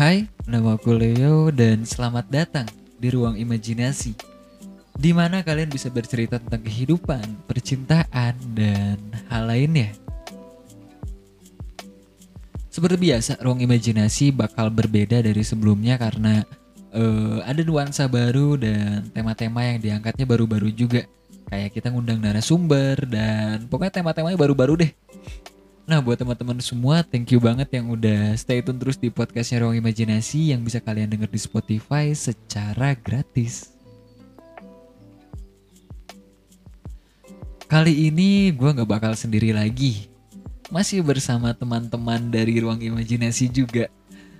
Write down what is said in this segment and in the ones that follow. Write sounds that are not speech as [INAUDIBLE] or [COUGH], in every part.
Hai, nama aku Leo dan selamat datang di ruang imajinasi di mana kalian bisa bercerita tentang kehidupan, percintaan, dan hal lainnya. Seperti biasa, ruang imajinasi bakal berbeda dari sebelumnya karena eh, ada nuansa baru dan tema-tema yang diangkatnya baru-baru juga. Kayak kita ngundang narasumber dan pokoknya tema-temanya baru-baru deh. Nah buat teman-teman semua thank you banget yang udah stay tune terus di podcastnya Ruang Imajinasi yang bisa kalian denger di Spotify secara gratis. Kali ini gue nggak bakal sendiri lagi, masih bersama teman-teman dari Ruang Imajinasi juga.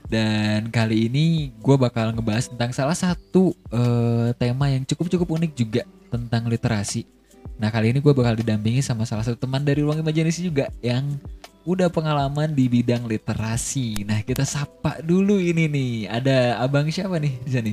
Dan kali ini gue bakal ngebahas tentang salah satu eh, tema yang cukup-cukup unik juga tentang literasi. Nah kali ini gue bakal didampingi sama salah satu teman dari Ruang Imajinasi juga yang udah pengalaman di bidang literasi. Nah kita sapa dulu ini nih. Ada abang siapa nih di sini?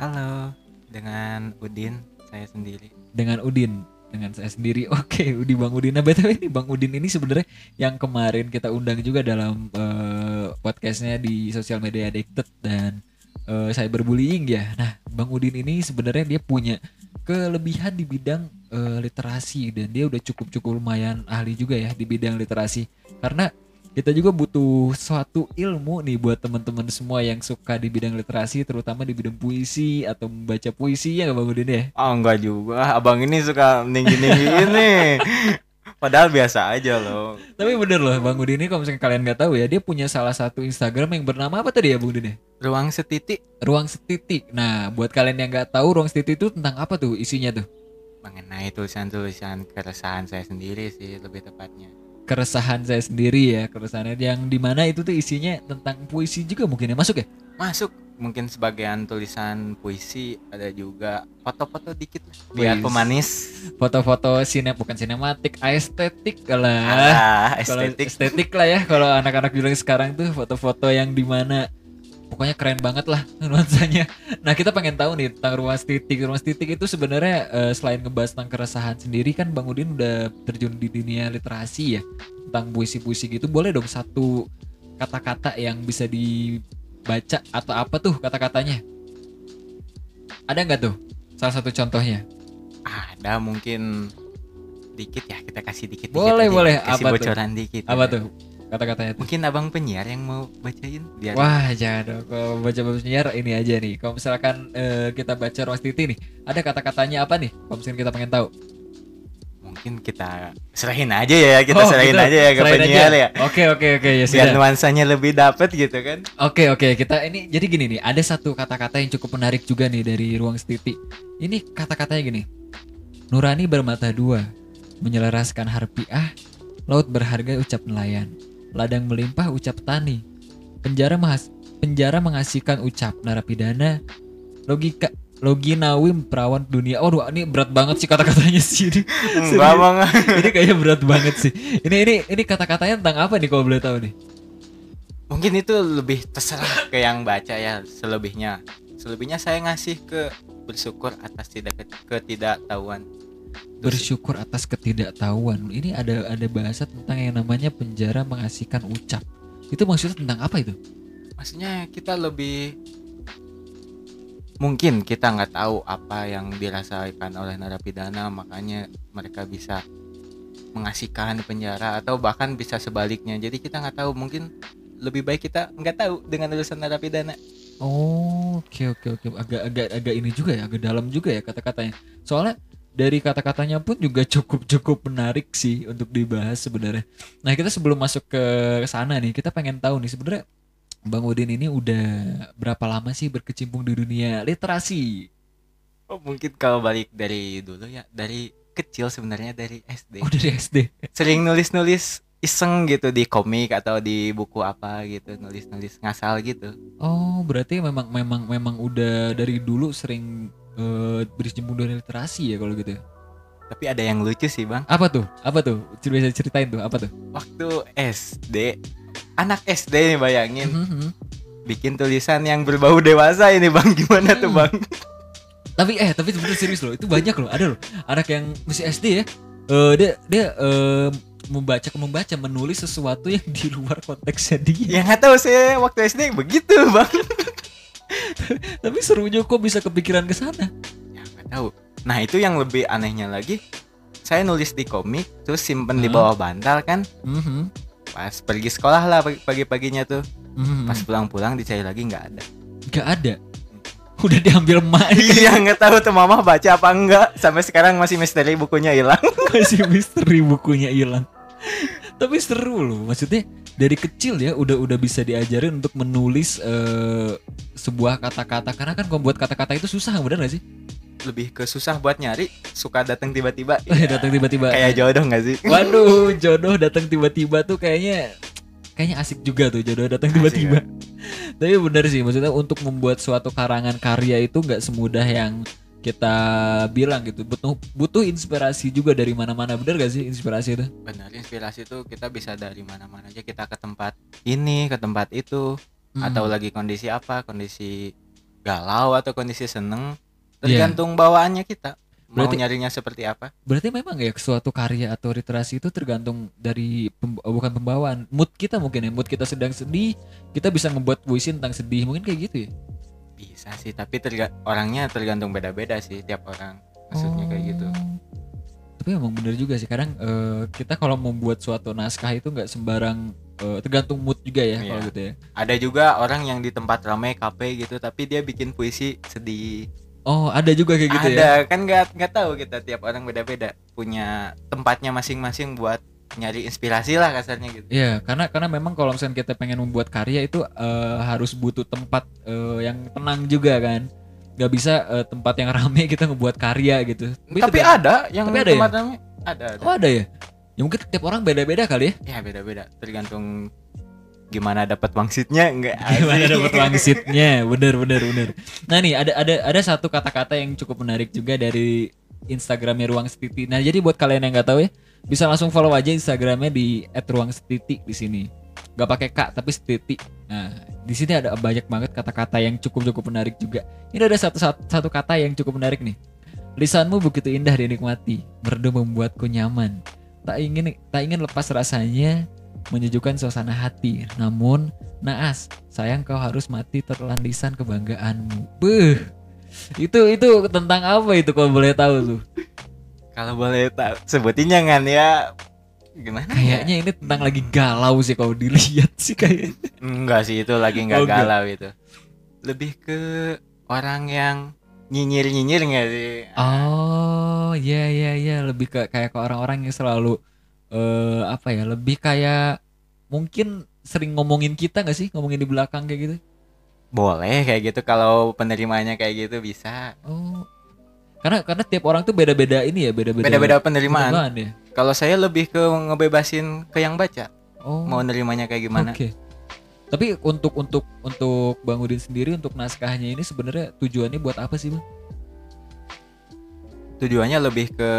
Halo, dengan Udin saya sendiri. Dengan Udin. Dengan saya sendiri. [LAUGHS] Oke, Udi Bang Udin. Nah btw ini Bang Udin ini sebenarnya yang kemarin kita undang juga dalam eh, podcastnya di sosial media addicted dan eh, cyberbullying ya. Nah Bang Udin ini sebenarnya dia punya kelebihan di bidang eh, literasi dan dia udah cukup-cukup lumayan ahli juga ya di bidang literasi. Karena kita juga butuh suatu ilmu nih buat teman-teman semua yang suka di bidang literasi terutama di bidang puisi atau membaca puisi ya Bang Udin ya? Oh enggak juga, abang ini suka tinggi-tinggi ini. [LAUGHS] Padahal biasa aja loh. tapi bener loh Bang Udin ini kalau misalnya kalian nggak tahu ya dia punya salah satu Instagram yang bernama apa tadi ya Bang Udin ya? Ruang setitik. Ruang Setitik. Nah buat kalian yang nggak tahu Ruang Setitik itu tentang apa tuh isinya tuh? Mengenai tulisan-tulisan keresahan saya sendiri sih lebih tepatnya. keresahan saya sendiri ya keresahannya yang di mana itu tuh isinya tentang puisi juga mungkin ya masuk ya? Masuk mungkin sebagian tulisan puisi ada juga foto-foto dikit biar Wis. pemanis. foto-foto sine bukan sinematik estetik lah Ah, estetik. estetik lah ya kalau anak-anak bilang sekarang tuh foto-foto yang di mana pokoknya keren banget lah [LAUGHS] nuansanya. Nah kita pengen tahu nih tentang ruang titik. Ruang titik itu sebenarnya eh, selain ngebahas tentang keresahan sendiri kan Bang Udin udah terjun di dunia literasi ya tentang puisi-puisi gitu. Boleh dong satu kata-kata yang bisa dibaca atau apa tuh kata-katanya? Ada nggak tuh salah satu contohnya? Ada mungkin dikit ya kita kasih dikit. Boleh, boleh. Kasih Apa tuh? bocoran dikit. Apa ya. tuh kata-katanya tuh? Mungkin abang penyiar yang mau bacain biar Wah jangan dong Kalau baca baca penyiar ini aja nih Kalau misalkan eh, kita baca ruang titi nih Ada kata-katanya apa nih Kalau misalkan kita pengen tahu mungkin kita serahin aja ya kita Oh, serahin gitu. aja ya ke penyiar ya. Oke oke oke ya biar nuansanya lebih dapet gitu kan. Oke oke kita ini Jadi gini nih Ada satu kata-kata yang cukup menarik juga nih Dari ruang titi Ini kata-katanya gini Nurani bermata dua Menyelaraskan harpiah Laut berharga ucap nelayan Ladang melimpah ucap tani Penjara mahas penjara mengasihkan ucap narapidana logika loginawi perawan dunia. Oh, ini berat banget sih kata-katanya sih ini. enggak bang ini kayaknya berat banget sih. Ini ini ini kata-katanya tentang apa nih kalau boleh tahu nih? mungkin itu lebih terserah ke yang baca ya selebihnya selebihnya saya ngasih ke bersyukur atas tidak ketidaktahuan Bersyukur atas ketidaktahuan. Ini ada ada bahasa tentang yang namanya penjara mengasihkan ucap. Itu maksudnya tentang apa itu? maksudnya kita lebih mungkin kita nggak tahu apa yang dirasakan oleh narapidana makanya mereka bisa mengasihkan penjara atau bahkan bisa sebaliknya jadi kita nggak tahu mungkin lebih baik kita nggak tahu dengan urusan narapidana Oh, oke oke oke. Agak agak agak ini juga ya, agak dalam juga ya kata-katanya. Soalnya dari kata-katanya pun juga cukup cukup menarik sih untuk dibahas sebenarnya. Nah, kita sebelum masuk ke sana nih, kita pengen tahu nih sebenarnya Bang Udin ini udah berapa lama sih berkecimpung di dunia literasi? oh mungkin kalau balik dari dulu ya dari kecil sebenarnya dari SD Oh, dari SD. sering nulis-nulis iseng gitu di komik atau di buku apa gitu nulis-nulis ngasal gitu Oh, berarti memang memang memang udah dari dulu sering eh, berkecimpung di dunia literasi ya kalau gitu. ya? tapi ada yang lucu sih bang Apa tuh? Apa tuh? Coba bisa ceritain tuh, apa tuh? waktu SD anak SD nih bayangin Mhm. bikin tulisan yang berbau dewasa ini bang [LAUGHS] gimana tuh bang tapi eh tapi sebenarnya serius loh itu banyak loh ada loh anak yang masih SD ya eh dia dia eh, membaca membaca menulis sesuatu yang di luar konteksnya dia. Ya nggak tahu sih waktu SD begitu bang. [LAUGHS] Tapi serunya kok bisa kepikiran ke sana. Ya nggak tahu. Nah itu yang lebih anehnya lagi. Saya nulis di komik terus simpen di Hah? bawah bantal kan. Mhm. Pas pergi sekolah lah pagi- pagi-paginya tuh. Mhm. Pas pulang-pulang dicari lagi nggak ada. Gak ada. Udah diambil emak Iya nggak tahu tuh mama baca apa enggak. Sampai sekarang masih misteri bukunya hilang. [LAUGHS] masih misteri bukunya hilang. Tapi seru loh, maksudnya dari kecil ya udah udah bisa diajarin untuk menulis eh, sebuah kata-kata karena kan kalau buat kata-kata itu susah bener gak sih? Lebih ke susah buat nyari. Suka datang tiba-tiba. [LAUGHS] Eh, datang tiba-tiba. Kayak jodoh nggak sih? Waduh, jodoh datang tiba-tiba tuh kayaknya kayaknya asik juga tuh jodoh datang tiba-tiba. [LAUGHS] Tapi bener sih, maksudnya untuk membuat suatu karangan karya itu nggak semudah yang kita bilang gitu. Butuh butuh inspirasi juga dari mana-mana. Bener gak sih inspirasi itu? Benar inspirasi tuh kita bisa dari mana-mana aja kita ke tempat ini ke tempat itu Hmm. atau lagi kondisi apa kondisi galau atau kondisi seneng Iya. tergantung bawaannya kita. Mau Berarti- nyarinya seperti apa. Berarti memang ya suatu karya atau literasi itu tergantung dari pem- bukan pembawaan. Mood kita mungkin ya mood kita sedang sedih kita bisa membuat puisi tentang sedih. Mungkin kayak gitu ya? Bisa sih tapi terga- orangnya tergantung beda-beda sih tiap orang. Maksudnya kayak gitu. Oh. tapi emang bener juga sih kadang eh, kita kalau membuat suatu naskah itu nggak sembarang eh, tergantung mood juga ya kalau Iya. gitu ya. Ada juga orang yang di tempat ramai kafe gitu tapi dia bikin puisi sedih oh ada juga kayak gitu ada ya kan nggak nggak tahu kita tiap orang beda-beda punya tempatnya masing-masing buat nyari inspirasi lah kasarnya gitu Iya, karena karena memang kalau misalnya kita pengen membuat karya itu eh, harus butuh tempat eh, yang tenang juga kan. Gak bisa eh, tempat yang [LAUGHS] rame kita ngebuat karya gitu. tapi tergan- ada yang Tapi ada ya? tempat ramai ada ada Oh ada ya? Ya mungkin tiap orang beda-beda kali ya. ya beda-beda tergantung gimana dapat wangsitnya enggak [LAUGHS] Gimana dapat wangsitnya? Bener bener bener. Nah nih ada ada ada satu kata-kata yang cukup menarik juga dari Instagramnya Ruang Setiti. Nah jadi buat kalian yang nggak tahu ya, bisa langsung follow aja Instagramnya di @ruangsetiti di sini. Gak pakai kak tapi setiti. Nah di sini ada banyak banget kata-kata yang cukup cukup menarik juga. Ini ada satu, satu satu kata yang cukup menarik nih. Lisanmu begitu indah dinikmati, merdu membuatku nyaman. Tak ingin tak ingin lepas rasanya, menyejukkan suasana hati. Namun naas, sayang kau harus mati tertelan lisan kebanggaanmu. Beuh. Itu itu tentang apa itu kalau boleh tahu tuh? kalau boleh tahu sebutin jangan ya gimana ya? Kayaknya ini tentang lagi galau sih kalau dilihat sih kayaknya. enggak sih itu lagi enggak Oh, enggak. galau itu lebih ke orang yang nyinyir nyinyir nggak sih Oh, iya iya iya, lebih ke kayak ke orang-orang yang selalu eh apa ya, lebih kayak mungkin sering ngomongin kita nggak sih, ngomongin di belakang kayak gitu. boleh kayak gitu kalau penerimanya kayak gitu bisa Oh. Karena karena tiap orang tuh beda-beda ini ya, beda-beda. beda-beda penerimaan penerimaan ya. kalau saya lebih ke ngebebasin ke yang baca Oh. mau nerimanya kayak gimana Oke. Tapi untuk untuk untuk Bang Udin sendiri untuk naskahnya ini sebenarnya tujuannya buat apa sih, Bang? tujuannya lebih ke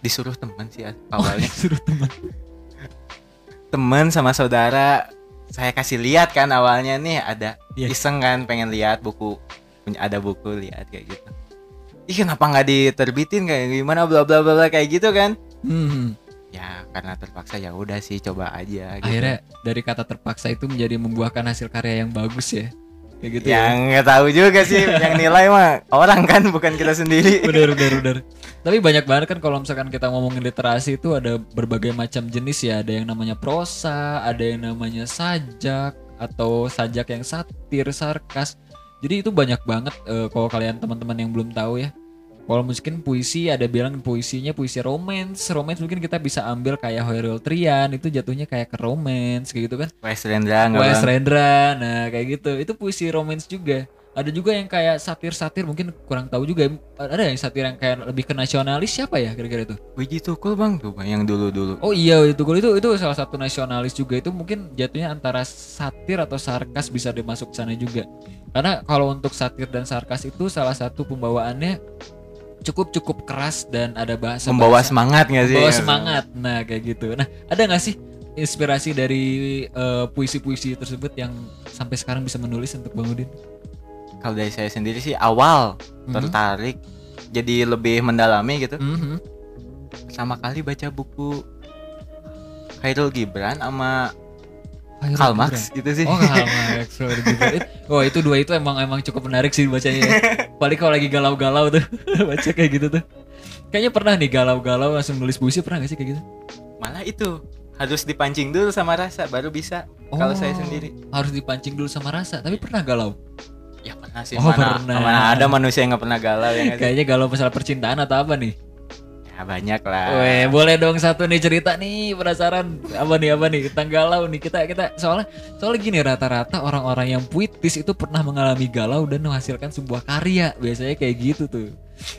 disuruh teman sih ya, awalnya [LAUGHS] Suruh teman. teman sama saudara saya kasih lihat kan awalnya nih ada Iya. iseng kan pengen lihat buku punya ada buku lihat kayak gitu ih kenapa nggak diterbitin kayak gimana bla bla bla bla kayak gitu kan Hmm. ya karena terpaksa ya udah sih coba aja gitu. Akhirnya dari kata terpaksa itu menjadi membuahkan hasil karya yang bagus ya. Kayak gitu ya. yang nggak tahu juga sih. Yang nilai mah orang kan bukan kita sendiri. [LAUGHS] Bener bener bener [LAUGHS] tapi banyak banget kan kalau misalkan kita ngomongin literasi itu ada berbagai macam jenis ya. Ada yang namanya prosa ada yang namanya sajak atau sajak yang satir sarkas. Jadi itu banyak banget eh, kalau kalian teman-teman yang belum tahu ya kalau mungkin puisi ada bilang puisinya puisi romance romance mungkin kita bisa ambil kayak Hoerul Trian itu jatuhnya kayak ke romance kayak gitu kan Wes Rendra Wes? Rendra, nah kayak gitu. Itu puisi romance juga. Ada juga yang kayak satir-satir mungkin kurang tahu juga. Ada yang satir yang kayak lebih ke nasionalis siapa ya kira-kira itu? Wiji Tukul bang tuh bang yang dulu dulu Oh iya itu itu itu salah satu nasionalis juga itu mungkin jatuhnya antara satir atau sarkas bisa dimasuk sana juga. Karena kalau untuk satir dan sarkas itu salah satu pembawaannya cukup cukup keras dan ada bahasa membawa semangat nggak sih membawa semangat. Nah kayak gitu. Nah ada nggak sih inspirasi dari eh, puisi-puisi tersebut yang sampai sekarang bisa menulis untuk Bang Udin? kalau dari saya sendiri sih awal Mhm. tertarik jadi lebih mendalami gitu Mhm. pertama kali baca buku Khairul Gibran sama Khairul Karl. Marx gitu sih Oh Karl Marx, Wah [LAUGHS] itu dua itu emang emang cukup menarik sih bacanya. ya. Paling kalau lagi galau-galau tuh [LAUGHS] baca kayak gitu tuh. Kayaknya pernah nih galau-galau langsung nulis puisi pernah gak sih kayak gitu? malah itu harus dipancing dulu sama rasa baru bisa kalau saya Oh, sendiri harus dipancing dulu sama rasa. Tapi pernah galau? ya pernah sih Oh, mana, pernah. mana ada manusia yang nggak pernah galau ya? Kayaknya galau masalah percintaan atau apa nih? Ya banyak lah. Weh, boleh dong satu nih cerita nih penasaran. Apa nih apa nih? Tentang galau nih. Kita kita soalnya soalnya gini rata-rata orang-orang yang puitis itu pernah mengalami galau dan menghasilkan sebuah karya. Biasanya kayak gitu tuh.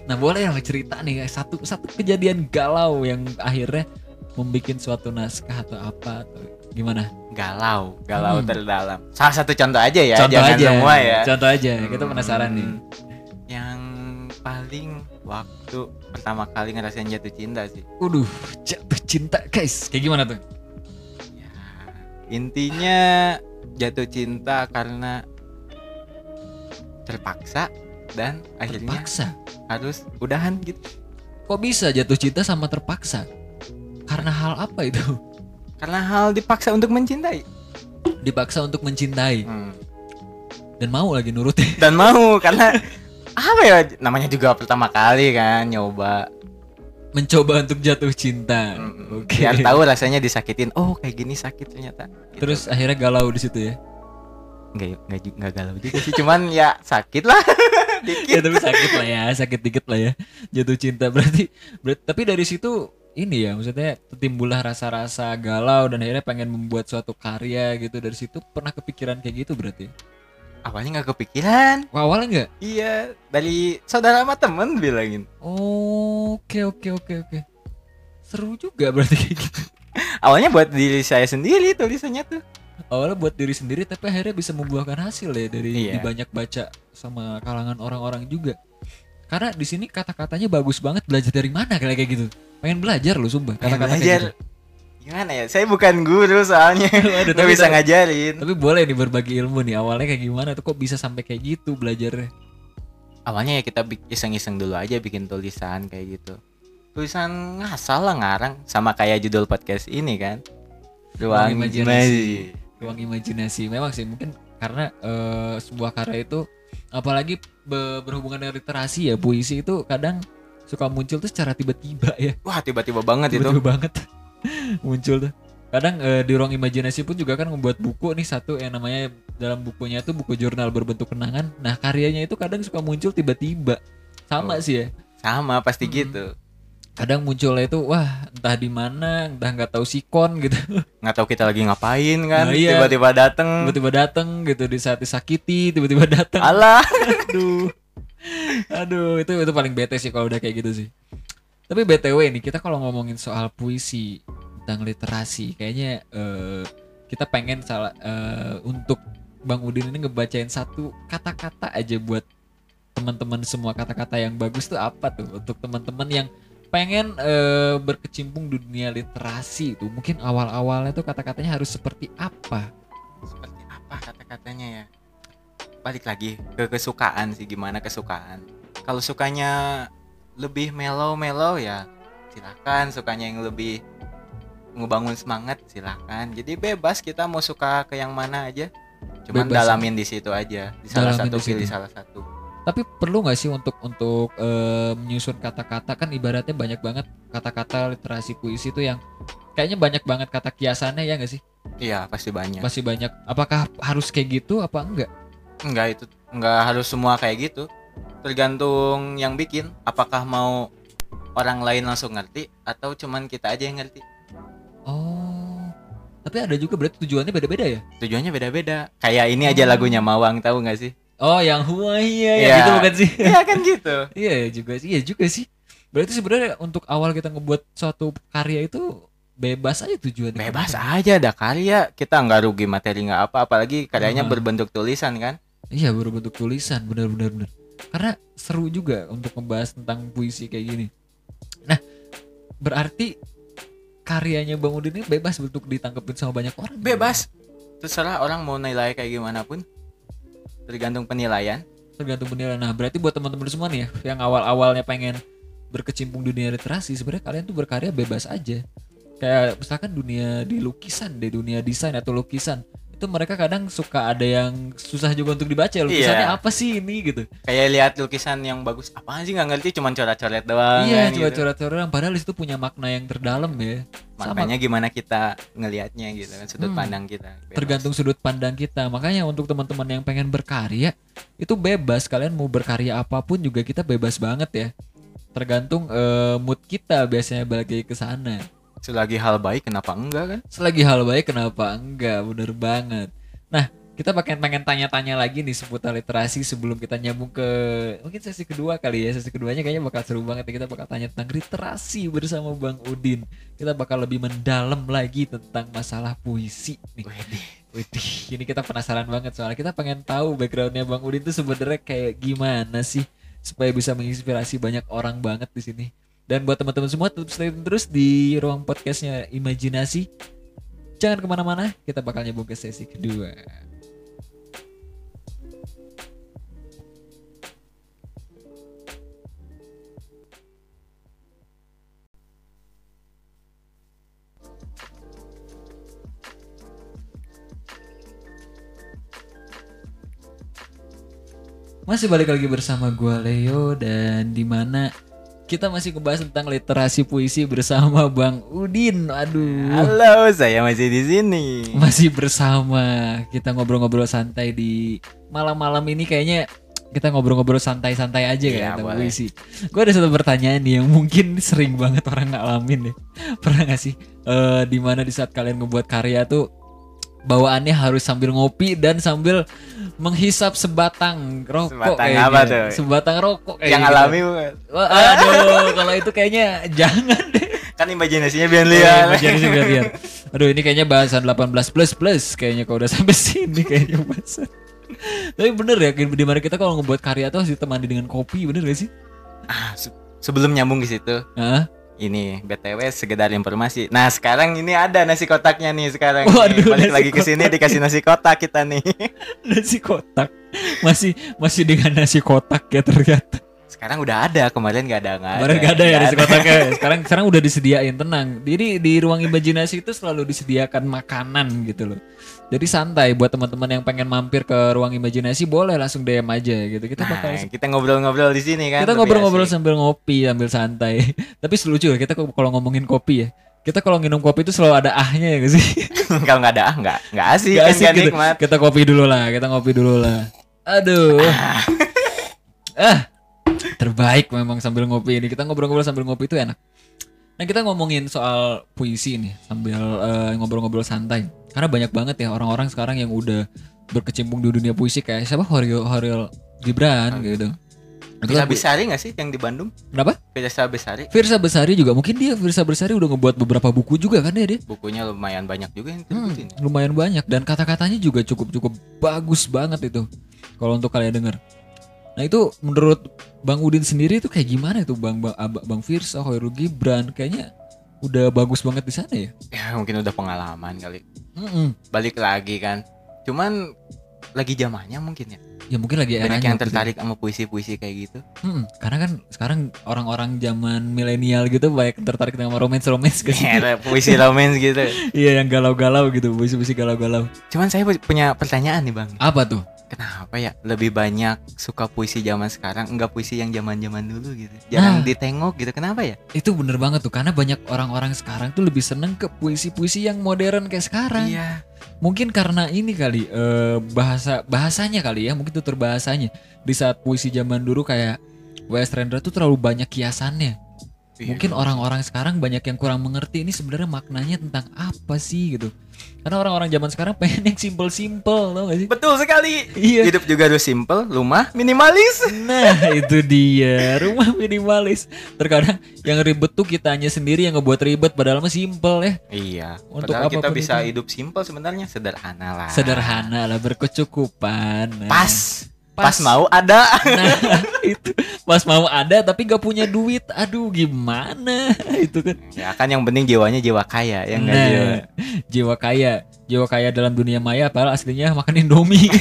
Nah boleh dong cerita nih satu satu kejadian galau yang akhirnya membuat suatu naskah atau apa atau gimana? galau galau Hmm. terdalam. Salah satu contoh aja ya contoh jangan aja, semua ya. Contoh aja kita Hmm, penasaran nih. Paling waktu pertama kali ngerasain jatuh cinta sih Waduh jatuh cinta guys kayak gimana tuh? ya intinya jatuh cinta karena terpaksa dan akhirnya Terpaksa. harus udahan gitu Kok bisa jatuh cinta sama terpaksa? Karena hal apa itu? karena hal dipaksa untuk mencintai Dipaksa untuk mencintai Hmm. dan mau lagi nurutin. dan mau karena [LAUGHS] apa ya? Namanya juga pertama kali kan nyoba. Mencoba untuk jatuh cinta. Mm, Oke. biar tahu rasanya disakitin. Oh kayak gini sakit ternyata. Gitu. Terus akhirnya galau di situ ya. nggak nggak ju- nggak galau juga sih. Cuman ya sakit lah. [LAUGHS] Ya dikit tapi sakit lah ya, sakit dikit lah ya. Jatuh cinta. Berarti, berarti tapi dari situ ini ya maksudnya timbullah rasa-rasa galau dan akhirnya pengen membuat suatu karya gitu. Dari situ pernah kepikiran kayak gitu berarti awalnya nggak kepikiran. Wah, awalnya enggak iya dari saudara sama temen bilangin. Oke oke oke oke. Seru juga berarti kayak gitu. [LAUGHS] Awalnya buat diri saya sendiri tulisannya tuh. Awalnya buat diri sendiri tapi akhirnya bisa membuahkan hasil ya dari Iya. banyak baca sama kalangan orang-orang juga. Karena di sini kata-katanya bagus banget belajar dari mana kayak gitu. Pengen belajar loh sumpah kata-kata belajar gitu. Gimana ya? Saya bukan guru soalnya. Waduh, nggak tapi- bisa ngajarin. tapi boleh nih berbagi ilmu nih. Awalnya kayak gimana? Tuh kok bisa sampai kayak gitu belajarnya? Awalnya ya kita iseng-iseng dulu aja bikin tulisan kayak gitu. Tulisan ngasal lah ngarang. Sama kayak judul podcast ini kan. Ruang Ruang imajinasi. imajinasi. Ruang imajinasi. Memang sih mungkin karena eh, sebuah karya itu apalagi be- berhubungan dengan literasi ya puisi itu kadang suka muncul tuh secara tiba-tiba ya. Wah tiba-tiba banget itu. Tiba-tiba banget [LAUGHS] muncul tuh. Kadang eh, di ruang imajinasi pun juga kan membuat buku nih satu yang namanya dalam bukunya tuh buku jurnal berbentuk kenangan. Nah karyanya itu kadang suka muncul tiba-tiba. Sama Oh. sih ya. Sama pasti Hmm. gitu. Kadang munculnya itu wah entah di mana entah nggak tahu sikon gitu. [LAUGHS] Nggak tahu kita lagi ngapain kan Nah, iya. tiba-tiba dateng. Tiba-tiba dateng gitu di saat disakiti tiba-tiba datang alah. [LAUGHS] Aduh. Aduh itu itu paling bete sih kalau udah kayak gitu sih tapi btw nih kita kalau ngomongin soal puisi tentang literasi kayaknya eh, kita pengen salah eh, untuk bang Udin ini ngebacain satu kata-kata aja buat teman-teman semua kata-kata yang bagus tuh apa tuh? Untuk teman-teman yang pengen eh, berkecimpung di dunia literasi tuh mungkin awal-awalnya tuh kata-katanya harus seperti apa? Seperti apa kata-katanya ya? Balik lagi ke kesukaan sih gimana kesukaan. Kalau sukanya lebih mellow-mellow ya. Silahkan sukanya yang lebih ngebangun semangat silahkan jadi bebas kita mau suka ke yang mana aja. Cuman Bebas. dalamin di situ aja di salah Dalamin satu di pilih salah satu. Tapi perlu nggak sih untuk untuk eh, menyusun kata-kata? Kan ibaratnya banyak banget kata-kata literasi puisi itu yang kayaknya banyak banget kata kiasannya ya nggak sih? iya pasti banyak. Masih banyak. Apakah harus kayak gitu apa enggak? enggak itu enggak harus semua kayak gitu tergantung yang bikin apakah mau orang lain langsung ngerti atau cuman kita aja yang ngerti Oh. Tapi ada juga berarti tujuannya beda-beda ya? tujuannya beda-beda kayak ini aja Oh. lagunya Mawang tahu nggak sih Oh, yang iya ya Iya. gitu bukan sih? [LAUGHS] Iya kan gitu [LAUGHS] iya juga sih. Iya juga sih. Berarti sebenarnya untuk awal kita ngebuat suatu karya itu bebas aja tujuannya. bebas aja ada karya kita nggak rugi materi nggak apa apalagi karyanya Hmm. berbentuk tulisan kan Iya baru bentuk tulisan benar-benar benar. Karena seru juga untuk membahas tentang puisi kayak gini. Nah berarti karyanya Bang Udin ini bebas untuk ditangkepin sama banyak orang. bebas terserah orang mau nilai kayak gimana pun tergantung penilaian Tergantung penilaian. Nah berarti buat teman-teman semua nih ya, yang awal-awalnya pengen berkecimpung dunia literasi sebenarnya kalian tuh berkarya bebas aja. kayak misalkan dunia di lukisan deh dunia desain atau lukisan itu mereka kadang suka ada yang susah juga untuk dibaca lukisannya Iya. apa sih ini gitu kayak lihat lukisan yang bagus apaan sih nggak ngerti cuman coret-coret doang iya kan, coba gitu. coret coret padahal itu punya makna yang terdalam ya Sama, makanya gimana kita ngelihatnya gitu kan sudut Hmm. pandang kita Bebas. tergantung sudut pandang kita makanya untuk teman-teman yang pengen berkarya itu bebas kalian mau berkarya apa pun juga kita bebas banget ya tergantung eh, mood kita biasanya balik ke sana selagi hal baik kenapa enggak kan? Selagi hal baik kenapa enggak? Bener banget. Nah kita pengen pengen tanya-tanya lagi nih seputar literasi sebelum kita nyambung ke mungkin sesi kedua kali ya. Sesi keduanya kayaknya bakal seru banget ya. Kita bakal tanya tentang literasi bersama Bang Udin. Kita bakal lebih mendalam lagi tentang masalah puisi nih. Widih, ini kita penasaran banget soalnya. Kita pengen tahu backgroundnya Bang Udin tuh sebenarnya kayak gimana sih supaya bisa menginspirasi banyak orang banget di sini. Dan buat teman-teman semua tetap stay tune terus di ruang podcastnya Imajinasi. Jangan ke mana-mana, kita bakal nyambung ke sesi kedua. Masih balik lagi bersama gua Leo dan di mana kita masih ngebahas tentang literasi puisi bersama Bang Udin. Aduh. halo saya masih di sini Masih bersama kita ngobrol-ngobrol santai di malam-malam ini kayaknya kita ngobrol-ngobrol santai-santai aja Iya, kayak tentang boleh. puisi. Gue ada satu pertanyaan nih yang mungkin sering banget orang ngalamin ya. [LAUGHS] Pernah gak sih eh di mana di saat kalian ngebuat karya tuh bawaannya harus sambil ngopi dan sambil menghisap sebatang rokok Sebatang kayaknya. apa tuh? Sebatang rokok kayak yang alami bukan? Wah, aduh, kalau itu kayaknya [LAUGHS] jangan deh. kan imajinasinya biar lihat imajinasi biar lihat. Aduh, ini kayaknya bahasan 18 plus plus kayaknya kalau udah sampai sini kayaknya bahasan. Tapi bener ya, di mana kita kalau ngebuat karya tuh harus ditemani dengan kopi, bener gak sih? ah, se- sebelum nyambung ke situ Hah? Ini btw sekedar informasi nah sekarang ini ada nasi kotaknya nih sekarang Waduh, nih. balik lagi ke sini dikasih nasi kotak kita nih [LAUGHS] Nasi kotak. Masih masih dengan nasi kotak ya ternyata. sekarang udah ada kemarin nggak ada nggak Kemarin gak ada ya nasi kotaknya. [LAUGHS] Sekarang sekarang udah disediain tenang. Jadi di ruang imajinasi itu selalu disediakan makanan gitu loh. Jadi santai buat teman-teman yang pengen mampir ke ruang imajinasi boleh langsung DM aja gitu. Kita bakal Nah, kita ngobrol-ngobrol di sini kan kita ngobrol-ngobrol sambil ngopi sambil santai. [LAUGHS] Tapi selucu ya kita kalau ngomongin kopi ya. Kita kalau minum kopi itu selalu ada ahnya ya gak sih? [LAUGHS] Kalau nggak ada ah, nggak nggak asik Gak kan asik nggak gitu. nikmat. Kita kopi dulu lah kita ngopi dulu lah. Aduh. [LAUGHS] Ah terbaik memang sambil ngopi ini. Kita ngobrol-ngobrol sambil ngopi itu enak. Nah kita ngomongin soal puisi nih sambil eh, ngobrol-ngobrol santai karena banyak banget ya orang-orang sekarang yang udah berkecimpung di dunia puisi kayak siapa? Horil Horil Gibran gitu. Itu bisa kan pu- Besari nggak sih yang di Bandung? Kenapa? bisa Besari. Firsa Besari juga. Mungkin dia Firsa Besari udah ngebuat beberapa buku juga kan ya dia? Bukunya lumayan banyak juga yang Hmm, terikutin lumayan banyak. Dan kata-katanya juga cukup cukup bagus banget itu. Kalau untuk kalian dengar nah itu menurut Bang Udin sendiri itu kayak gimana itu? Bang Bang, Bang Firsa Hoirul Gibran kayaknya udah bagus banget di sana ya? Ya mungkin udah pengalaman kali Mm-mm. balik lagi kan cuman lagi zamannya mungkin ya ya mungkin lagi banyak yang gitu. tertarik sama puisi-puisi kayak gitu. Mm-mm. karena kan sekarang orang-orang zaman milenial gitu banyak tertarik dengan romance romance gitu Ya, puisi romance gitu. [LAUGHS] Iya yang galau-galau gitu puisi-puisi galau-galau. Cuman saya punya pertanyaan nih bang. Apa tuh? Kenapa ya lebih banyak suka puisi zaman sekarang enggak puisi yang zaman zaman dulu gitu? Jarang Nah. ditengok gitu kenapa ya? Itu bener banget tuh karena banyak orang-orang sekarang tuh lebih seneng ke puisi-puisi yang modern kayak sekarang. Iya mungkin karena ini kali eh, bahasa bahasanya kali ya mungkin tutur bahasanya di saat puisi zaman dulu kayak W.S. Rendra tuh terlalu banyak kiasannya Iya. mungkin orang-orang sekarang banyak yang kurang mengerti ini sebenarnya maknanya tentang apa sih gitu. Karena orang-orang zaman sekarang pengen yang simple-simple tau gak sih? Betul sekali. Iya. Hidup juga harus simple rumah minimalis. Nah itu dia Rumah minimalis. Terkadang yang ribet tuh kitanya sendiri Yang ngebuat ribet Padahal mah simple ya. Iya Untuk padahal kita bisa itu. hidup simple sebenarnya sederhana lah. Sederhana lah Berkecukupan. Nah, pas Pas. pas mau ada. Nah [LAUGHS] itu. Pas mau ada Tapi gak punya duit. Aduh gimana? [LAUGHS] Itu kan. Ya kan yang penting jiwanya jiwa kaya ya enggak jiwa Nah Jiwa? kaya. Jiwa kaya dalam dunia maya Padahal aslinya makan indomie. [LAUGHS]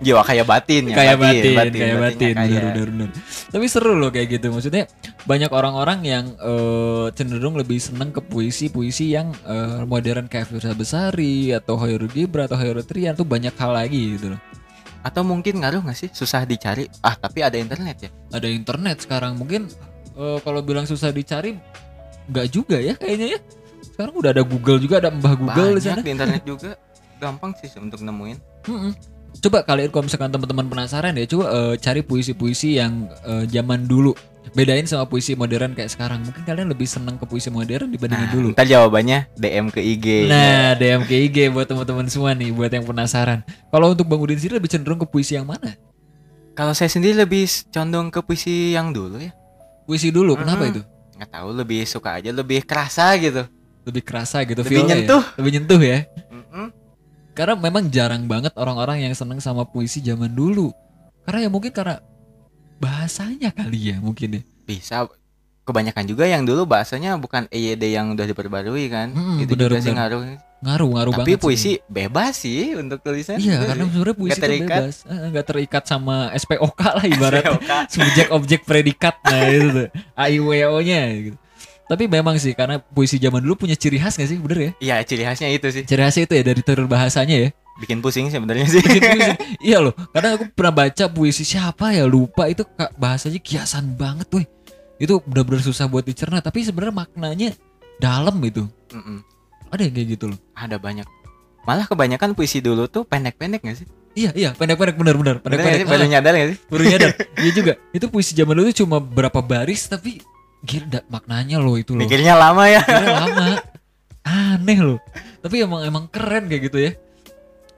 Jiwa kaya batin ya kayak batin, kayak batinnya batin, kaya. bener, bener, bener. Tapi seru loh kayak gitu, maksudnya banyak orang-orang yang eh, cenderung lebih seneng ke puisi-puisi yang eh, modern kayak Firsa Besari atau Hoyrul Gibran atau Hoyrul Trian. Tuh banyak hal lagi gitu loh. Atau mungkin ngaruh nggak sih susah dicari? Ah tapi ada internet ya. Ada internet sekarang mungkin eh, kalau bilang susah dicari nggak juga ya kayaknya ya. Sekarang udah ada Google juga ada Mbah Google di sana. Banyak di internet juga. Gampang sih untuk nemuin. Mm-mm. Coba kalian kalau misalkan teman-teman penasaran ya, coba eh, cari puisi-puisi yang eh, zaman dulu. Bedain sama puisi modern kayak sekarang. Mungkin kalian lebih seneng ke puisi modern dibandingin Nah, dulu. ntar jawabannya DM ke IG. Nah, DM ke IG buat teman-teman semua nih, buat yang penasaran. Kalau untuk Bang Udin sendiri lebih cenderung ke puisi yang mana? Kalau saya sendiri lebih condong ke puisi yang dulu ya. Puisi dulu, kenapa Mm-mm. itu? Nggak tahu lebih suka aja, lebih kerasa gitu. Lebih kerasa gitu Lebih ya? nyentuh. Lebih nyentuh ya. Mm-mm. Karena memang jarang banget orang-orang yang seneng sama puisi zaman dulu. Karena ya mungkin karena bahasanya kali ya mungkin ya. Bisa. Kebanyakan juga yang dulu bahasanya bukan EYD yang udah diperbarui kan. Mm-mm, itu bener, juga sih ngaruh. Ngaruh, ngaruh Tapi banget. sih. puisi bebas sih untuk tulisan. Iya, karena sebenarnya puisi itu terikat. bebas, Eh, nggak terikat sama SPOK lah. SPOK. [LAUGHS] subjek objek predikat nah itu tuh AIWO-nya gitu. Tapi memang sih karena puisi zaman dulu punya ciri khas gak sih, bener ya? Iya, ciri khasnya itu sih. Ciri khasnya itu ya dari terur bahasanya ya. Bikin pusing sebenarnya sih. Iya loh, kadang aku pernah baca puisi siapa ya lupa itu bahasanya kiasan banget tuh. Itu benar-benar susah buat dicerna, tapi sebenarnya maknanya dalam itu. Mm-mm. Ada yang kayak gitu loh. Ada banyak. Malah kebanyakan puisi dulu tuh pendek-pendek gak sih? Iya, iya, pendek-pendek nggak pendek-pendek. Baru nyadar gak sih? [LAUGHS] baru nyadar. Iya juga. Itu puisi zaman dulu tuh cuma berapa baris tapi gila maknanya loh itu loh. Mikirnya lama ya. Kira lama aneh loh tapi emang emang keren kayak gitu ya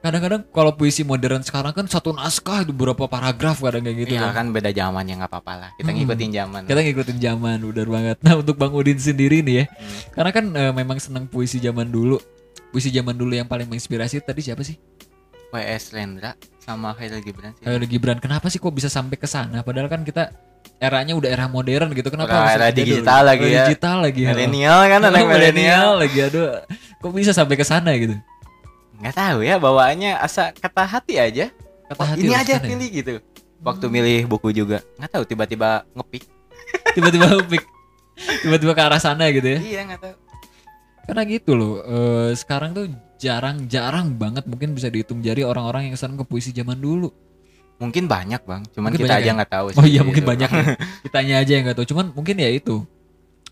kadang-kadang kalau puisi modern sekarang kan satu naskah itu berapa paragraf kadang kayak gitu Iya kan. kan beda zaman ya nggak apa-apa lah. Kita Hmm. ngikutin zaman. kita ngikutin zaman udah banget nah untuk bang Udin sendiri nih ya Hmm. karena kan eh, memang senang puisi zaman dulu puisi zaman dulu yang paling menginspirasi tadi siapa sih WS Lendra sama Khairul Gibran sih. Khairul Gibran kenapa sih kok bisa sampai ke sana padahal kan kita eranya udah era modern gitu kenapa Udah era digital lagi Era ya. digital lagi ya. Milenial kan anak [LAUGHS] milenial milenial. lagi aduh kok bisa sampai ke sana gitu Nggak tahu ya bawaannya asa kata hati aja. kata Oh, hati ini aja ya? pilih gitu. Waktu milih buku juga. Nggak tahu tiba-tiba ngepik. [LAUGHS] tiba-tiba upik tiba-tiba ke arah sana gitu ya Iya nggak tahu. karena gitu loh eh, sekarang tuh jarang-jarang banget mungkin bisa dihitung jari orang-orang yang seneng ke puisi zaman dulu Mungkin banyak bang. Cuman Mungkin kita aja ya? nggak tahu. oh sih, iya mungkin gitu. banyak ya. [LAUGHS] kitanya aja yang nggak tahu cuman mungkin ya itu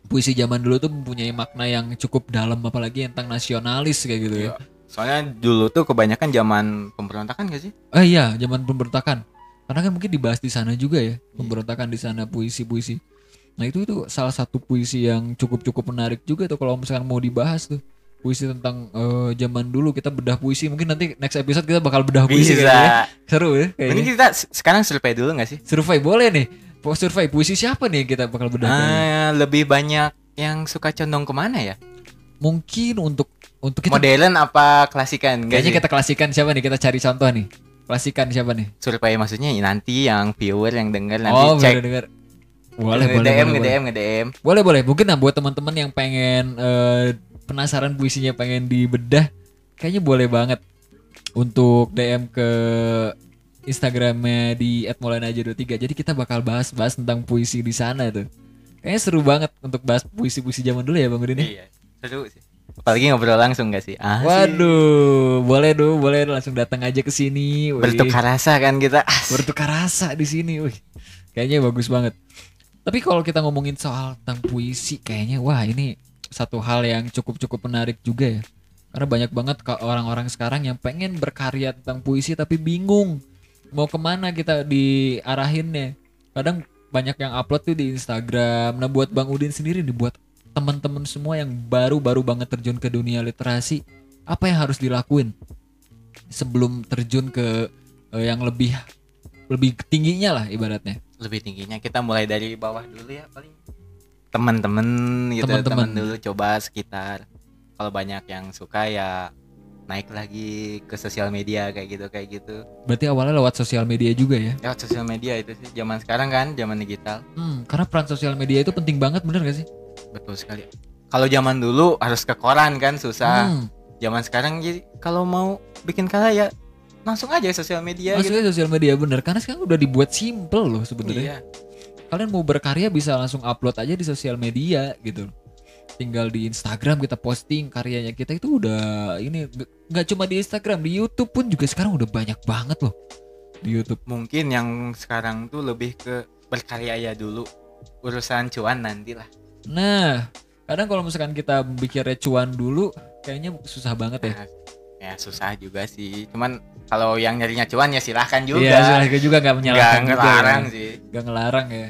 puisi zaman dulu tuh mempunyai makna yang cukup dalam apalagi tentang nasionalis kayak gitu ya Iya. Soalnya dulu tuh kebanyakan zaman pemberontakan gak sih? eh iya zaman pemberontakan karena kan mungkin dibahas di sana juga ya pemberontakan di sana puisi-puisi nah itu itu salah satu puisi yang cukup-cukup menarik juga tuh kalau misalkan mau dibahas tuh puisi tentang eh, zaman dulu kita bedah puisi mungkin nanti next episode kita bakal bedah puisi Bisa. kayaknya ya. seru ya Ini kayaknya kita s- sekarang survei dulu gak sih? survei boleh nih survei puisi siapa nih kita bakal bedah? Ah, lebih banyak yang suka condong ke mana ya? mungkin untuk untuk kita Modern apa klasikan? Kayaknya kita klasikan siapa nih kita cari contoh nih klasikan siapa nih survei maksudnya nanti yang viewer yang denger nanti oh cek boleh dengar boleh boleh nge-DM boleh, boleh. nge-DM nge-DM. Boleh boleh. Mungkin nah buat teman-teman yang pengen eh, penasaran puisinya pengen dibedah, kayaknya boleh banget untuk DM ke Instagramnya di @molanaja23. Jadi kita bakal bahas-bahas tentang puisi di sana tuh. Kayaknya seru banget untuk bahas puisi-puisi zaman dulu ya Bang Udin. ya? Iya, seru sih. Apalagi ngobrol langsung gak sih? Ah, Waduh, boleh dong, boleh langsung datang aja ke sini. Bertukar rasa kan kita. Ah, bertukar rasa di sini. Wih. Kayaknya bagus banget. Tapi kalau kita ngomongin soal tentang puisi, kayaknya wah ini satu hal yang cukup-cukup menarik juga ya. Karena banyak banget orang-orang sekarang yang pengen berkarya tentang puisi tapi bingung mau ke mana kita diarahinnya. Kadang banyak yang upload tuh di Instagram. Nah buat Bang Udin sendiri nih, buat teman-teman semua yang baru-baru banget terjun ke dunia literasi, apa yang harus dilakuin sebelum terjun ke eh, yang lebih lebih tingginya lah ibaratnya. lebih tingginya kita mulai dari bawah dulu ya paling teman-teman gitu Teman-teman. teman dulu coba sekitar kalau banyak yang suka ya naik lagi ke sosial media kayak gitu kayak gitu Berarti awalnya lewat sosial media juga ya? lewat sosial media itu sih zaman sekarang kan zaman digital Hmm, karena peran sosial media itu penting banget bener gak sih? Betul sekali. Kalau zaman dulu harus ke koran kan susah. Hmm, zaman sekarang jadi kalau mau bikin karya ya langsung aja sosial media gitu. maksudnya sosial media bener. Karena sekarang udah dibuat simple loh sebenarnya. iya. Kalian mau berkarya bisa langsung upload aja di sosial media gitu. Tinggal di Instagram kita posting karyanya kita itu udah ini nggak- nggak cuma di Instagram di YouTube pun juga sekarang udah banyak banget loh di YouTube. Mungkin yang sekarang tuh lebih ke berkarya ya dulu. Urusan cuan nanti lah nah kadang kalau misalkan kita bikin cuan dulu kayaknya susah banget ya Nah, ya susah juga sih cuman kalau yang nyarinya cuan ya silahkan juga Iya, silahkan juga nggak nggak menyalahkan juga ngelarang ya. sih Nggak ngelarang ya.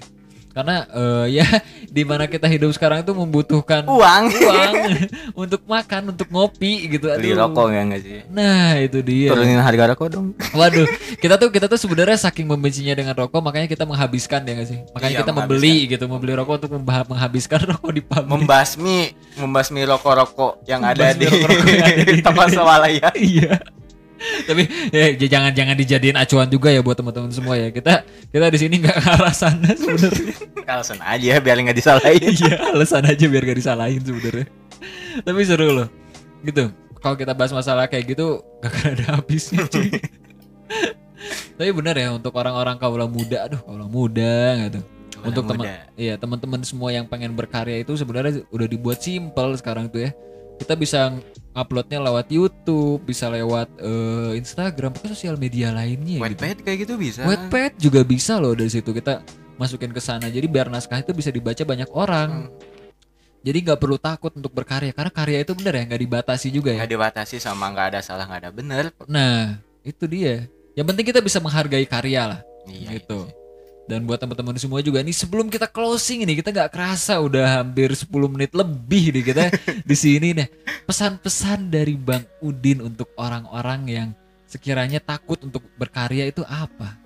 Karena eh, ya [LAUGHS] di mana kita hidup sekarang itu membutuhkan uang uang [LAUGHS] [LAUGHS] untuk makan, untuk ngopi gitu. beli Aduh. rokok ya nggak sih Nah, itu dia. turunin harga rokok dong Waduh, kita tuh kita tuh sebenarnya saking membencinya dengan rokok makanya kita menghabiskan ya nggak sih? Makanya Iya, kita membeli gitu, membeli rokok untuk menghabiskan rokok di pabrik. membasmi membasmi rokok-rokok yang ada di, yang ada di- toko swalaya iya. Tapi ya, jangan jangan dijadiin acuan juga ya buat teman-teman semua ya. Kita kita di sini nggak ke arah sana sebenarnya. alasan aja biar nggak disalahin. Iya alasan aja biar gak disalahin sebenarnya. Tapi seru loh. Gitu. Kalau kita bahas masalah kayak gitu gak akan ada habisnya cuy. Tapi bener ya untuk orang-orang kaula muda aduh kaula muda gitu. Untuk teman iya teman-teman semua yang pengen berkarya itu sebenarnya udah dibuat simple sekarang tuh ya. Kita bisa uploadnya lewat YouTube bisa lewat eh, Instagram pokoknya sosial media lainnya gitu. Wattpad kayak gitu bisa. Wattpad juga bisa loh dari situ. Kita masukin ke sana. Jadi biar naskah itu bisa dibaca banyak orang. Hmm. jadi nggak perlu takut untuk berkarya. Karena karya itu bener ya nggak dibatasi juga ya. Nggak dibatasi sama nggak ada salah nggak ada bener. Nah itu dia. Yang penting kita bisa menghargai karya lah. Iya Gitu. iya. Dan buat teman-teman semua juga nih sebelum kita closing ini kita nggak kerasa udah hampir 10 menit lebih nih kita [LAUGHS] di sini nih. Pesan-pesan dari Bang Udin untuk orang-orang yang sekiranya takut untuk berkarya itu apa?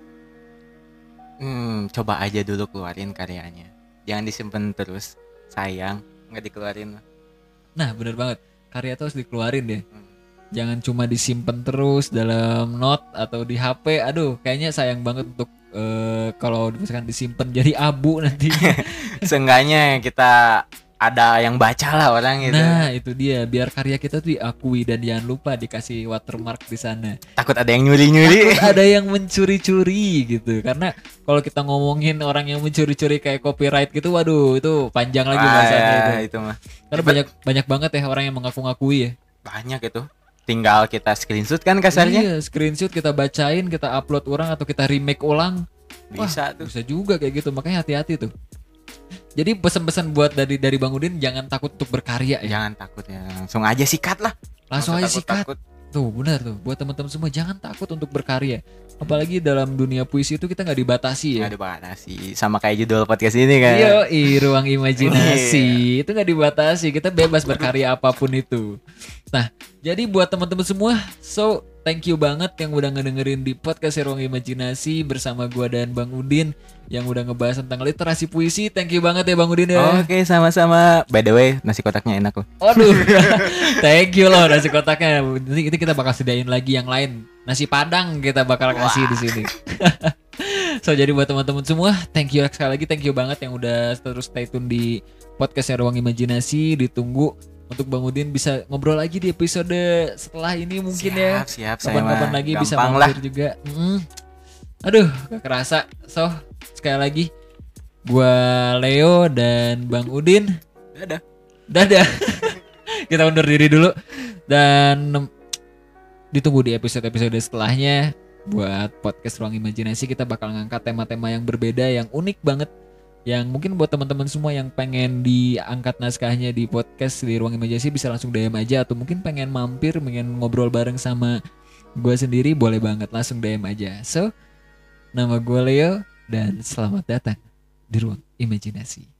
Hmm, coba aja dulu keluarin karyanya. Jangan disimpan terus sayang. Nggak dikeluarin. Nah bener banget. Karya itu harus dikeluarin deh. Hmm. jangan cuma disimpan terus dalam note atau di HP aduh kayaknya sayang banget untuk eh, kalau misalkan disimpan jadi abu nantinya [LAUGHS] seenggaknya kita ada yang baca lah orang gitu. Nah itu dia. Biar karya kita tuh diakui dan jangan lupa dikasih watermark di sana. Takut ada yang nyuri nyuri Takut ada yang mencuri-curi gitu. Karena kalau kita ngomongin orang yang mencuri-curi kayak copyright gitu waduh itu panjang lagi bahasanya itu. itu mah. Karena banyak banyak banget ya orang yang mengaku-ngakui ya. Banyak itu tinggal kita screenshot kan kasarnya? Iya screenshot kita bacain kita upload ulang atau kita remake ulang. Bisa tuh. bisa juga kayak gitu makanya hati-hati tuh. Jadi pesan-pesan buat dari dari Bang Udin jangan takut untuk berkarya ya. Jangan takut ya langsung aja sikat lah. Langsung aja Nggak usah sikat. takut-takut. tuh benar tuh. Buat teman-teman semua jangan takut untuk berkarya apalagi dalam dunia puisi itu kita nggak dibatasi ya. Nggak dibatasi. Sama kayak judul podcast ini kan? Yo, ruang imajinasi. Itu nggak dibatasi. Kita bebas berkarya apa pun itu. Nah jadi buat teman-teman semua so thank you banget yang udah ngedengerin di podcast ruang imajinasi bersama gua dan Bang Udin yang udah ngebahas tentang literasi puisi. Thank you banget ya Bang Udin ya. Oke sama-sama. By the way nasi kotaknya enak loh Waduh, [LAUGHS] thank you loh nasi kotaknya. Nanti kita bakal sediain lagi yang lain. Nasi padang kita bakal kasih di sini. [LAUGHS] so jadi buat teman-teman semua, thank you sekali lagi, thank you banget yang udah terus stay tune di podcast Ruang Imajinasi. Ditunggu untuk Bang Udin bisa ngobrol lagi di episode setelah ini mungkin ya. siap siap Kapan-kapan lagi bisa gampang mampir juga. Mm. Aduh, gak kerasa. So sekali lagi, gua Leo dan Bang Udin. dadah Dadah. [LAUGHS] Kita undur diri dulu dan ditunggu di episode-episode setelahnya buat podcast Ruang Imajinasi kita bakal ngangkat tema-tema yang berbeda yang unik banget yang mungkin buat teman-teman semua yang pengen diangkat naskahnya di podcast di Ruang Imajinasi bisa langsung DM aja atau mungkin pengen mampir pengen ngobrol bareng sama gue sendiri boleh banget langsung DM aja. So, nama gue Leo dan selamat datang di Ruang Imajinasi.